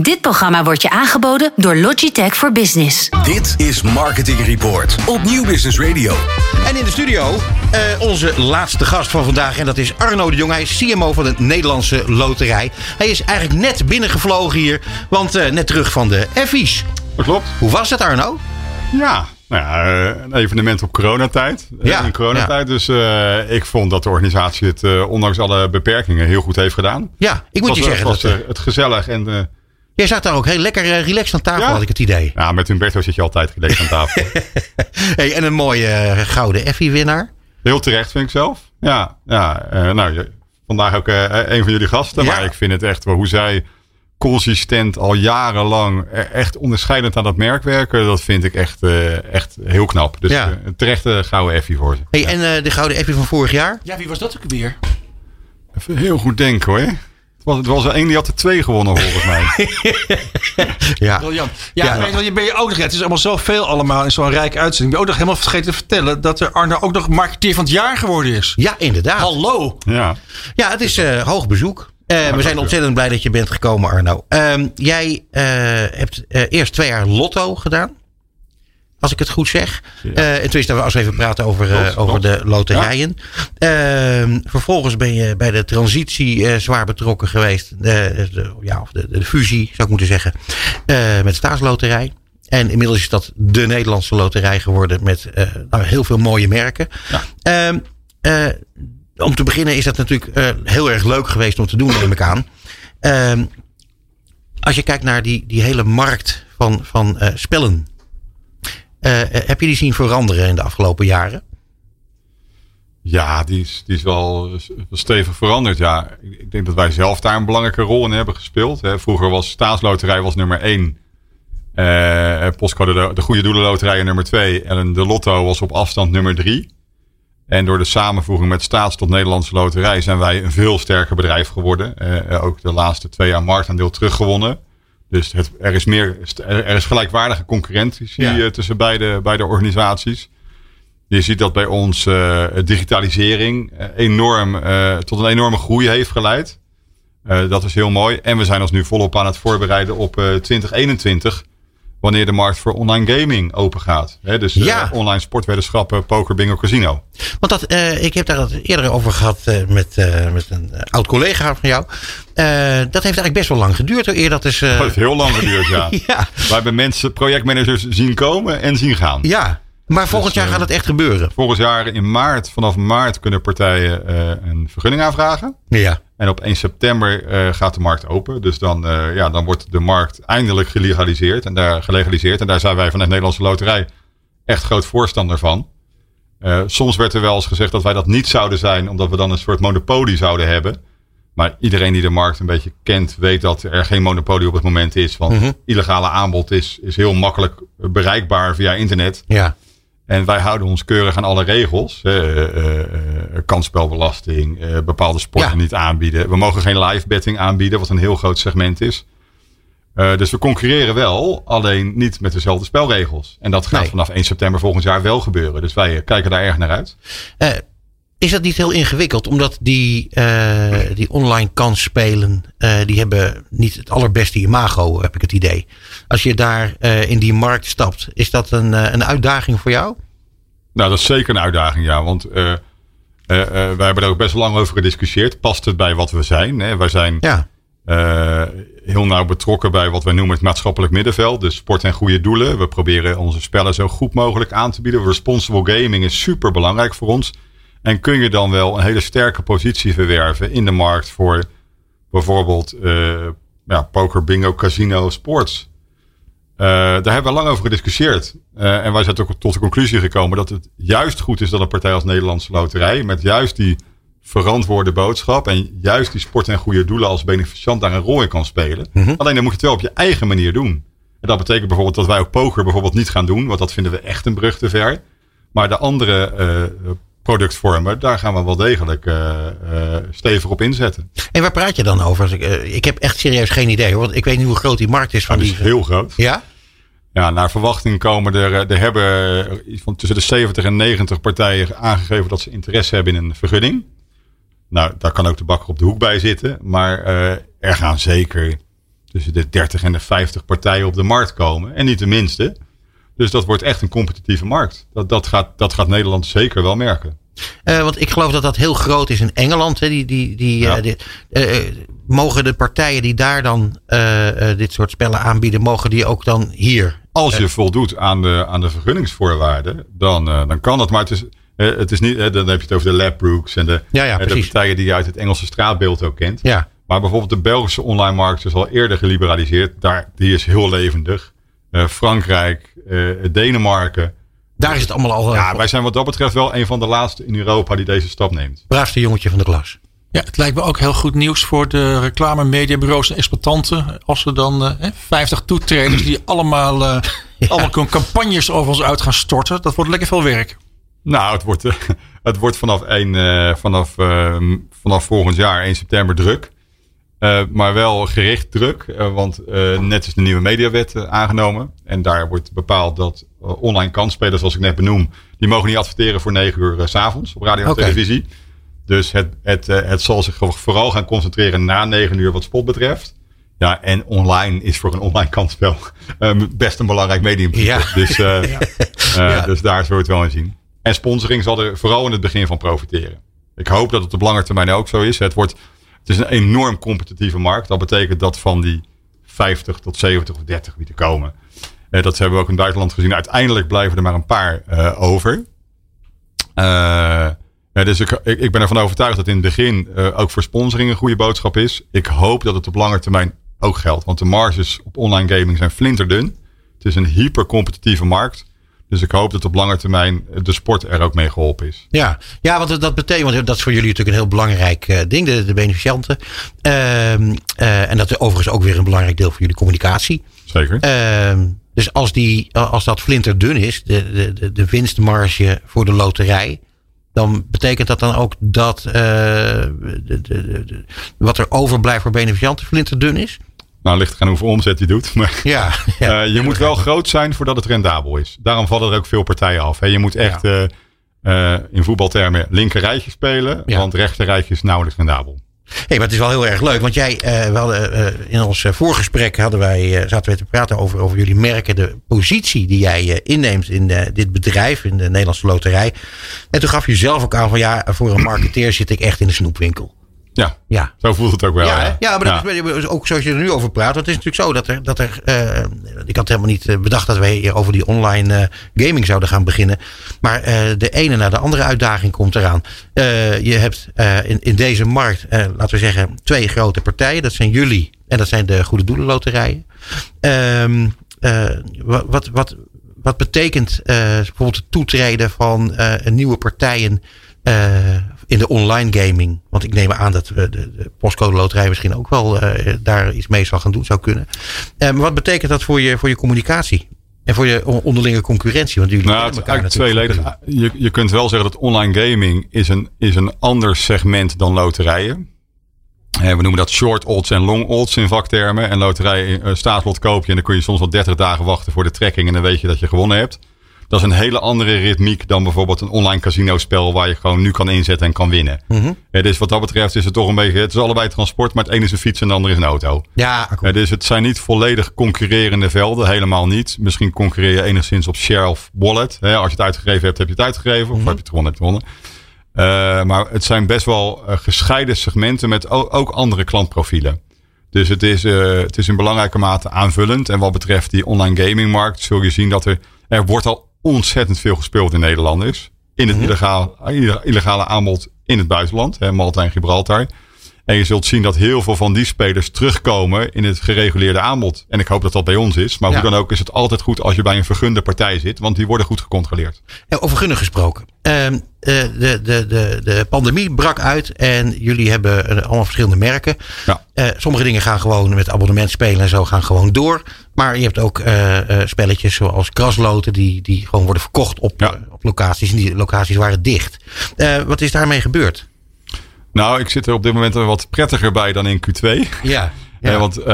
Dit programma wordt je aangeboden door Logitech voor Business. Dit is Marketing Report op Nieuw Business Radio. En in de studio eh, onze laatste gast van vandaag. En dat is Arno de Jong. Hij is CMO van de Nederlandse Loterij. Hij is eigenlijk net binnengevlogen hier. Want eh, net terug van de Effies. Dat klopt. Hoe was het Arno? Ja, nou ja, eh, een evenement op coronatijd. Ja, in coronatijd. Dus eh, ik vond dat de organisatie het, eh, ondanks alle beperkingen, heel goed heeft gedaan. Ja, ik moet je zeggen. Het was dat, eh, het gezellig en eh, jij zat daar ook heel lekker eh, relaxed aan tafel, Ja. had ik het idee. ja, met Humberto zit je altijd gelezen aan tafel. Hey, en een mooie eh, gouden Effie-winnaar. heel terecht vind ik zelf. Ja, ja eh, nou, je- vandaag ook eh, een van jullie gasten. Ja. Maar ik vind het echt wel hoe zij consistent al jarenlang echt onderscheidend aan dat merk werken. Dat vind ik echt, eh, echt heel knap. Dus Ja. een terechte gouden effie voor ze. Hey, en eh, de gouden Effie van vorig jaar? Ja, wie was dat ook weer? Even heel goed denken hoor. Het was, het was er één die had er twee gewonnen volgens mij. Ja. Briljant. Ja, Ja. je, ben je ook nog, het is allemaal zoveel allemaal in zo'n rijke uitzending. Ben je ook nog helemaal vergeten te vertellen dat er Arno ook nog marketeer van het jaar geworden is. Ja, inderdaad. Hallo. ja. Ja, het is eh, hoog bezoek. Eh, we zijn ontzettend blij dat je bent gekomen, Arno. Ehm, jij eh, hebt eh, eerst twee jaar lotto gedaan. Als ik het goed zeg. Ja. En toen is we als we even praten over, eh, over de loterijen. Ehm, vervolgens ben je bij de transitie eh, zwaar betrokken geweest. De, ja, of de, de fusie, zou ik moeten zeggen. met de staatsloterij. En inmiddels is dat de Nederlandse loterij geworden. Met nou, heel veel mooie merken. Ehm, eh, om te beginnen is dat natuurlijk heel erg leuk geweest om te doen, neem ik aan. Ehm, als je kijkt naar die, die hele markt van, van spellen. Eh, eh, heb je die zien veranderen in de afgelopen jaren? Ja, die is, die is wel stevig veranderd. Ja, ik denk dat wij zelf daar een belangrijke rol in hebben gespeeld. Hè. Vroeger was staatsloterij was nummer één. Eh, postcode de, de Goede Doelenloterij nummer twee. En de Lotto was op afstand nummer drie. En door de samenvoeging met Staats tot Nederlandse Loterij zijn wij een veel sterker bedrijf geworden. Ook de laatste twee jaar marktaandeel teruggewonnen. Dus het, er, is meer, er is gelijkwaardige concurrentie Ja. tussen beide, beide organisaties. Je ziet dat bij ons eh, digitalisering eh, enorm, eh, tot een enorme groei heeft geleid. Dat is heel mooi. En we zijn ons nu volop aan het voorbereiden op eh 2021. Wanneer de markt voor online gaming open gaat. Hè, dus eh, online sportweddenschappen, poker, bingo, casino. Want dat, eh, ik heb daar het eerder over gehad eh, met, met een oud collega van jou. Dat heeft eigenlijk best wel lang geduurd. Eer dat is. eh, Dat heeft heel lang geduurd, ja. ja, We hebben mensen, projectmanagers zien komen en zien gaan. ja, maar volgend jaar eh, gaat het echt gebeuren. Volgend jaar in maart, vanaf maart kunnen partijen eh, een vergunning aanvragen. Ja. En op 1 september eh, gaat de markt open. Dus dan, eh, ja, dan wordt de markt eindelijk gelegaliseerd en daar, gelegaliseerd. En daar zijn wij vanuit Nederlandse Loterij echt groot voorstander van. Eh, soms werd er wel eens gezegd dat wij dat niet zouden zijn, omdat we dan een soort monopolie zouden hebben. Maar iedereen die de markt een beetje kent, weet dat er geen monopolie op het moment is. Want Mhm. illegale aanbod is, is heel makkelijk bereikbaar via internet. Ja. En wij houden ons keurig aan alle regels. Eh, kansspelbelasting, bepaalde sporten Ja. niet aanbieden. We mogen geen live betting aanbieden, wat een heel groot segment is. Dus we concurreren wel, alleen niet met dezelfde spelregels. En dat gaat Nee. vanaf 1 september volgend jaar wel gebeuren. Dus wij kijken daar erg naar uit. Is dat niet heel ingewikkeld? Omdat die, eh, die online kansspelen, eh die hebben niet het allerbeste imago, heb ik het idee. Als je daar eh, in die markt stapt, is dat een, een uitdaging voor jou? Nou, dat is zeker een uitdaging, ja. Want wij hebben er ook best lang over gediscussieerd. Past het bij wat we zijn? Hè? Wij zijn Ja. heel nauw betrokken bij wat wij noemen het maatschappelijk middenveld. Dus sport en goede doelen. We proberen onze spellen zo goed mogelijk aan te bieden. Responsible gaming is super belangrijk voor ons. En kun je dan wel een hele sterke positie verwerven in de markt voor bijvoorbeeld eh, ja, poker, bingo, casino, sports. Eh, daar hebben we lang over gediscussieerd. Eh, en wij zijn ook tot de conclusie gekomen dat het juist goed is dat een partij als Nederlandse Loterij met juist die verantwoorde boodschap en juist die sport en goede doelen als beneficiant daar een rol in kan spelen. Alleen dan moet je het wel op je eigen manier doen. En dat betekent bijvoorbeeld dat wij ook poker bijvoorbeeld niet gaan doen, want dat vinden we echt een brug te ver. Maar de andere eh, productvormen, daar gaan we wel degelijk eh, stevig op inzetten. En waar praat je dan over? Ik, eh, ik heb echt serieus geen idee, hoor, want ik weet niet hoe groot die markt is van Nou, die die. is heel groot. Ja? Ja, naar verwachting komen er, er hebben iets van tussen de 70 en 90 partijen aangegeven dat ze interesse hebben in een vergunning. Nou, daar kan ook de bakker op de hoek bij zitten. Maar er gaan zeker tussen de 30 en de 50 partijen op de markt komen. En niet de minste. Dus dat wordt echt een competitieve markt. Dat, dat, gaat, dat gaat Nederland zeker wel merken. Uh, want ik geloof dat dat heel groot is in Engeland. Hè. Die, die, die, Ja. uh, die uh, mogen de partijen die daar dan dit soort spellen aanbieden, mogen die ook dan hier? Als je voldoet aan de, aan de vergunningsvoorwaarden, dan, dan kan dat. Maar het is, het is niet, dan heb je het over de Ladbrokes en de, ja, ja, de partijen die je uit het Engelse straatbeeld ook kent. Ja. Maar bijvoorbeeld de Belgische online markt is al eerder geliberaliseerd. Daar, die is heel levendig. Frankrijk, Denemarken. Daar is het allemaal al. Ja, wij zijn wat dat betreft wel een van de laatste in Europa die deze stap neemt. Braafste jongetje van de klas. Ja, het lijkt me ook heel goed nieuws voor de reclame, mediabureaus en exploitanten. Als we dan uh, 50 toetreders die allemaal, uh, ja. allemaal campagnes over ons uit gaan storten. Dat wordt lekker veel werk. Nou, het wordt, het wordt vanaf, 1, vanaf, vanaf volgend jaar, 1 september, druk. Uh, maar wel gericht druk, uh, want uh, net is de nieuwe mediawet aangenomen. En daar wordt bepaald dat online kansspelers, zoals ik net benoem, die mogen niet adverteren voor 9 uur s avonds op radio en okay. televisie. Dus het, het, het zal zich vooral gaan concentreren na 9 uur wat spot betreft. Ja, en online is voor een online kansspel best een belangrijk medium. Ja. Dus, ja. ja. dus daar zullen we het wel in zien. En sponsoring zal er vooral in het begin van profiteren. Ik hoop dat het op lange termijn ook zo is. Het wordt het is een enorm competitieve markt. Dat betekent dat van die 50 tot 70 of 30 die komen. Uh, dat hebben we ook in het buitenland gezien. Uiteindelijk blijven er maar een paar uh, over. Ja, dus ik, ik, ik, ben ervan overtuigd dat in het begin ook voor sponsoring een goede boodschap is. Ik hoop dat het op lange termijn ook geldt. Want de marges op online gaming zijn flinterdun. Het is een hypercompetitieve markt. Dus ik hoop dat op lange termijn de sport er ook mee geholpen is. Ja, ja want dat betekent, want dat is voor jullie natuurlijk een heel belangrijk uh, ding, de, de beneficianten. Uh, uh, en dat is overigens ook weer een belangrijk deel voor jullie communicatie. Zeker. Ehm, dus als, die, als dat flinterdun is, de, de, de winstmarge voor de loterij. Dan betekent dat dan ook dat de, de, de, wat er overblijft voor beneficianten flinterdun is? Nou, ligt aan hoeveel omzet je doet. Maar ja, ja. Uh, je moet wel groot zijn voordat het rendabel is. Daarom vallen er ook veel partijen af. Hè. Je moet echt ja. uh, uh, in voetbaltermen linker rijtje spelen. Ja. Want rechter rijtje is nauwelijks rendabel. hey, maar het is wel heel erg leuk. Want jij, we hadden, in ons voorgesprek hadden wij, zaten we te praten over, over jullie merken. De positie die jij inneemt in dit bedrijf, in de Nederlandse loterij. En toen gaf je zelf ook aan van ja, voor een marketeer zit ik echt in de snoepwinkel. Ja, ja, zo voelt het ook wel. Ja, ja. ja maar dat ja. is ook zoals je er nu over praat. Het is natuurlijk zo dat er. Dat er uh, ik had helemaal niet bedacht dat wij hier over die online uh, gaming zouden gaan beginnen. Maar uh, de ene na de andere uitdaging komt eraan. je hebt in, in deze markt, laten we zeggen, twee grote partijen. Dat zijn jullie en dat zijn de Goede Doelen Loterijen. Um, wat, wat, wat betekent bijvoorbeeld het toetreden van nieuwe partijen in de online gaming. Want ik neem aan dat we de, de postcode loterij misschien ook wel uh, daar iets mee zal gaan doen, zou kunnen. Uh, maar wat betekent dat voor je, voor je communicatie? En voor je onderlinge concurrentie? Want jullie nou, het elkaar tweeledig. Je, je kunt wel zeggen dat online gaming is een, is een ander segment dan loterijen. We noemen dat short odds en long odds in vaktermen. En loterij staatslot koop je en dan kun je soms wel 30 dagen wachten voor de trekking. En dan weet je dat je gewonnen hebt. Dat is een hele andere ritmiek dan bijvoorbeeld een online casino spel waar je gewoon nu kan inzetten en kan winnen. Mhm. Mm -hmm. dus wat dat betreft is het toch een beetje, het is allebei transport, maar het ene is een fiets en het andere is een auto. Ja, ja, dus het zijn niet volledig concurrerende velden, helemaal niet. Misschien concurreer je enigszins op share of wallet. Hè, als je het uitgegeven hebt, heb je het uitgegeven. Of mm -hmm. heb je het gewonnen, heb je het gewonnen. Uh, maar het zijn best wel uh, gescheiden segmenten met ook, ook andere klantprofielen. Dus het is, uh, het is in belangrijke mate aanvullend. En wat betreft die online gamingmarkt zul je zien dat er, er wordt al ontzettend veel gespeeld in Nederlanders. In het -hmm. illegale, illegale aanbod in het buitenland, hè, Malta en Gibraltar. En je zult zien dat heel veel van die spelers terugkomen in het gereguleerde aanbod. En ik hoop dat dat bij ons is. Maar ja. hoe dan ook is het altijd goed als je bij een vergunde partij zit. Want die worden goed gecontroleerd. Ja, over gunnen gesproken. Uh, de, de, de, de pandemie brak uit en jullie hebben uh, allemaal verschillende merken. Ja. Uh, sommige dingen gaan gewoon met abonnement spelen en zo gaan gewoon door. Maar je hebt ook spelletjes zoals krasloten die, die gewoon worden verkocht op, ja. op locaties. En die locaties waren dicht. wat is daarmee gebeurd? Nou, ik zit er op dit moment wat prettiger bij dan in Q2. Ja. Ja. Ja, want uh,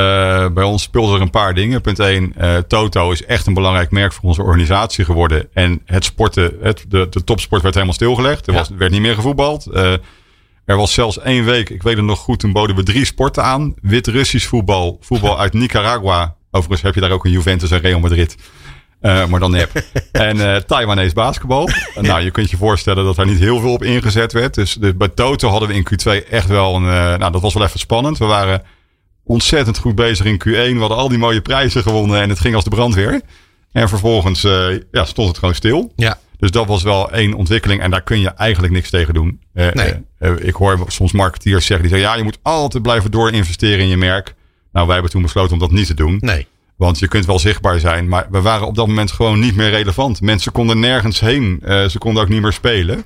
bij ons speelden er een paar dingen. Punt 1, uh, Toto is echt een belangrijk merk voor onze organisatie geworden. En het sporten, het, de, de topsport werd helemaal stilgelegd. Er was, werd niet meer gevoetbald. Uh, Er was zelfs één week, ik weet het nog goed, toen boden we drie sporten aan. Wit-Russisch voetbal, voetbal uit Nicaragua. Overigens heb je daar ook een Juventus en Real Madrid. Uh, maar dan nep. en uh, Taiwanese basketbal. nou, je kunt je voorstellen dat daar niet heel veel op ingezet werd. Dus, dus bij Toto hadden we in Q2 echt wel een... Uh, nou, dat was wel even spannend. We waren ontzettend goed bezig in Q1. We hadden al die mooie prijzen gewonnen en het ging als de brandweer. En vervolgens ja, stond het gewoon stil. Ja. Dus dat was wel één ontwikkeling. En daar kun je eigenlijk niks tegen doen. Nee. ik hoor soms marketeers zeggen die zeggen... ja, je moet altijd blijven doorinvesteren in je merk. Nou, wij hebben toen besloten om dat niet te doen. Nee. Want je kunt wel zichtbaar zijn, maar we waren op dat moment gewoon niet meer relevant. Mensen konden nergens heen. Uh, ze konden ook niet meer spelen. Dus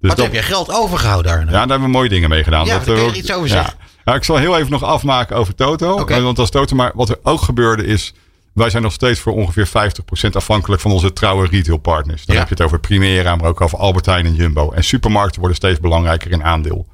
Wat dat, heb je geld overgehouden, Arne? Ja, daar hebben we mooie dingen mee gedaan. Ja, dat, daar kun je iets over zeggen. Ja. ik zal heel even nog afmaken over Toto. Okay. Want als Toto, maar wat er ook gebeurde is... Wij zijn nog steeds voor ongeveer 50% afhankelijk van onze trouwe retailpartners. Dan Ja. heb je het over Primera, maar ook over Albert Heijn en Jumbo. En supermarkten worden steeds belangrijker in aandeel.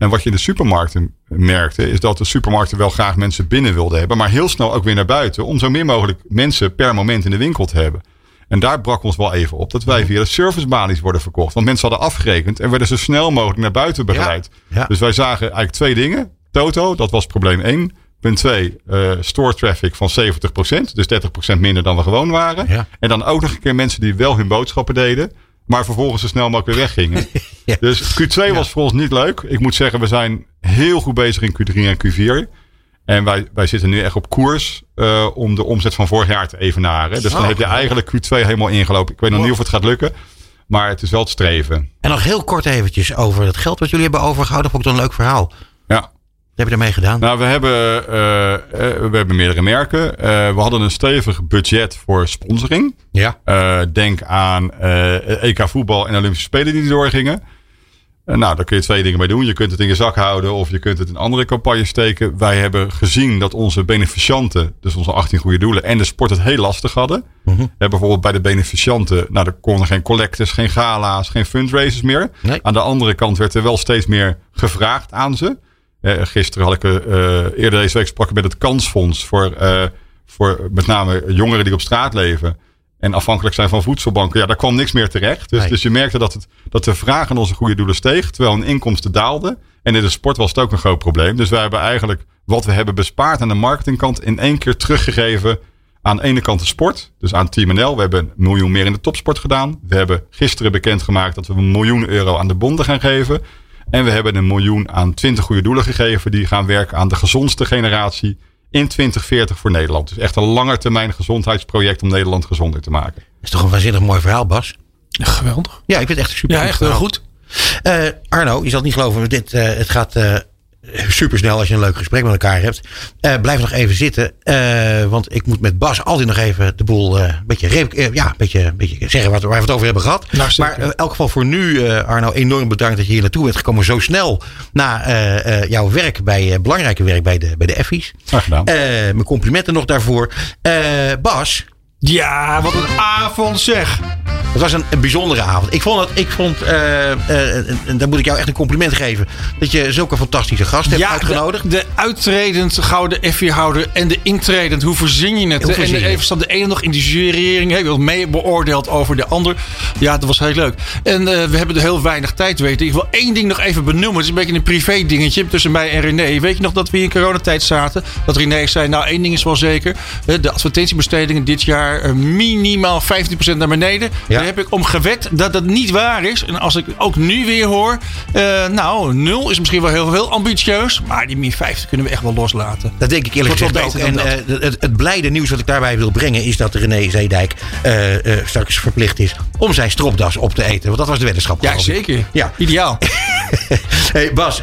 En wat je in de supermarkten merkte, is dat de supermarkten wel graag mensen binnen wilden hebben, maar heel snel ook weer naar buiten, om zo min mogelijk mensen per moment in de winkel te hebben. En daar brak ons wel even op dat wij via de servicebalies worden verkocht. Want mensen hadden afgerekend en werden zo snel mogelijk naar buiten begeleid. Ja. Dus wij zagen eigenlijk twee dingen. Toto, dat was probleem één. Punt twee, eh, store traffic van 70%. Dus 30% minder dan we gewoon waren. Ja. En dan ook nog een keer mensen die wel hun boodschappen deden. Maar vervolgens zo snel mogelijk weer weggingen. Ja. Dus Q2 was voor ons niet leuk. Ik moet zeggen, we zijn heel goed bezig in Q3 en Q4. En wij, wij zitten nu echt op koers eh, om de omzet van vorig jaar te evenaren. Dus dan heb je eigenlijk Q2 helemaal ingelopen. Ik weet nog niet of het gaat lukken. Maar het is wel het streven. En nog heel kort eventjes over het geld wat jullie hebben overgehouden. Vond ik een leuk verhaal. Ja. Heb je daarmee gedaan? Nou, we hebben, eh, eh, we hebben meerdere merken. Eh, we hadden een stevig budget voor sponsoring. ja. Denk aan EK voetbal en Olympische Spelen die doorgingen. Nou, daar kun je twee dingen mee doen. Je kunt het in je zak houden of je kunt het in andere campagnes steken. Wij hebben gezien dat onze beneficianten, dus onze 18 goede doelen en de sport het heel lastig hadden. Mhm. Eh, bijvoorbeeld bij de beneficianten, nou, er konden geen collectors, geen gala's, geen fundraisers meer. Nee. Aan de andere kant werd er wel steeds meer gevraagd aan ze. Eh, gisteren had ik, eh, eerder deze week ik met het Kansfonds voor, eh, voor met name jongeren die op straat leven. En afhankelijk zijn van voedselbanken. Ja, daar kwam niks meer terecht. Dus, Nee. dus je merkte dat, het, dat de vraag aan onze goede doelen steeg. Terwijl hun inkomsten daalden. En in de sport was het ook een groot probleem. Dus wij hebben eigenlijk wat we hebben bespaard aan de marketingkant. in één keer teruggegeven aan de ene kant de sport. Dus aan Team NL. We hebben een miljoen meer in de topsport gedaan. We hebben gisteren bekendgemaakt dat we een miljoen euro aan de bonden gaan geven. En we hebben een miljoen aan 20 goede doelen gegeven. Die gaan werken aan de gezondste generatie in 2040 voor Nederland. Dus echt een langetermijn gezondheidsproject om Nederland gezonder te maken. Dat is toch een waanzinnig mooi verhaal, Bas? Geweldig. Ja, ik vind het echt super Ja, echt heel goed. Eh, Arno, je zal het niet geloven, maar dit, eh, het gaat eh super snel als je een leuk gesprek met elkaar hebt. Eh, blijf nog even zitten, eh, want ik moet met Bas altijd nog even de boel eh, een beetje, ja, beetje, beetje zeggen wat, waar we het over hebben gehad. Nou, maar in elk geval voor nu, Arno, enorm bedankt dat je hier naartoe bent gekomen zo snel na jouw werk bij, belangrijke werk bij de, bij de Effies. Graag gedaan. Mijn complimenten nog daarvoor. Bas, Ja, wat een avond zeg. Het was een, een bijzondere avond. Ik vond het, ik vond, en, en daar moet ik jou echt een compliment geven. Dat je zulke fantastische gasten hebt uitgenodigd. De, de uittredend gouden Effie-houder en de intredend. Hoe verzin je het? Hoe verzin en even zat de ene nog in die jurering. Heeft mee beoordeeld over de ander. Ja, dat was heel leuk. En eh, we hebben er heel weinig tijd weten. Ik wil één ding nog even benoemen. Het is een beetje een privé dingetje tussen mij en René. Weet je nog dat we in coronatijd zaten? Dat René zei, nou één ding is wel zeker. De advertentiebestedingen dit jaar minimaal 15% naar beneden. Ja. Daar heb ik om gewet dat dat niet waar is. En als ik ook nu weer hoor. eh, nou, nul is misschien wel heel, heel ambitieus. Maar die min 50 kunnen we echt wel loslaten. Dat denk ik eerlijk gezegd ook. En eh, het, het blijde nieuws wat ik daarbij wil brengen is dat René Zeedijk eh, straks verplicht is om zijn stropdas op te eten. Want dat was de weddenschap. Ja, zeker. Ja. Ideaal. Hey Bas,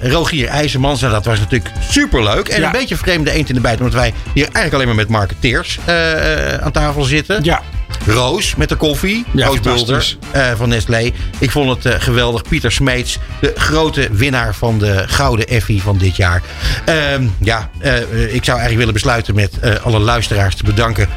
Rogier IJzermans, nou, dat was natuurlijk superleuk. En Ja. een beetje vreemde eend in de bijt, omdat wij hier eigenlijk alleen maar met marketeers eh, aan tafel zitten. Ja. Roos met de koffie. Ja, Roos Bulder eh, van Nestlé. Ik vond het eh, geweldig. Pieter Smeets, de grote winnaar van de Gouden Effie van dit jaar. Ehm, ja, eh, ik zou eigenlijk willen besluiten met alle luisteraars te bedanken.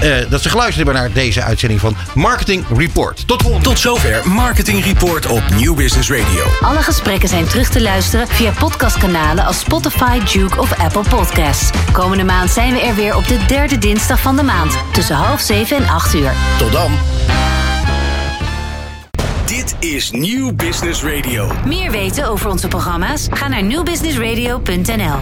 Eh, dat ze geluisterd hebben naar deze uitzending van Marketing Report. Tot volgende Tot zover Marketing Report op Nieuw Business Radio. Alle gesprekken zijn terug te luisteren via podcastkanalen als Spotify, Duke of Apple Podcasts. Komende maand zijn we er weer op de derde dinsdag van de maand. Tussen half zeven en acht uur. Tot dan. Dit is Nieuw Business Radio. Meer weten over onze programma's? Ga naar nieuwbusinessradio.nl.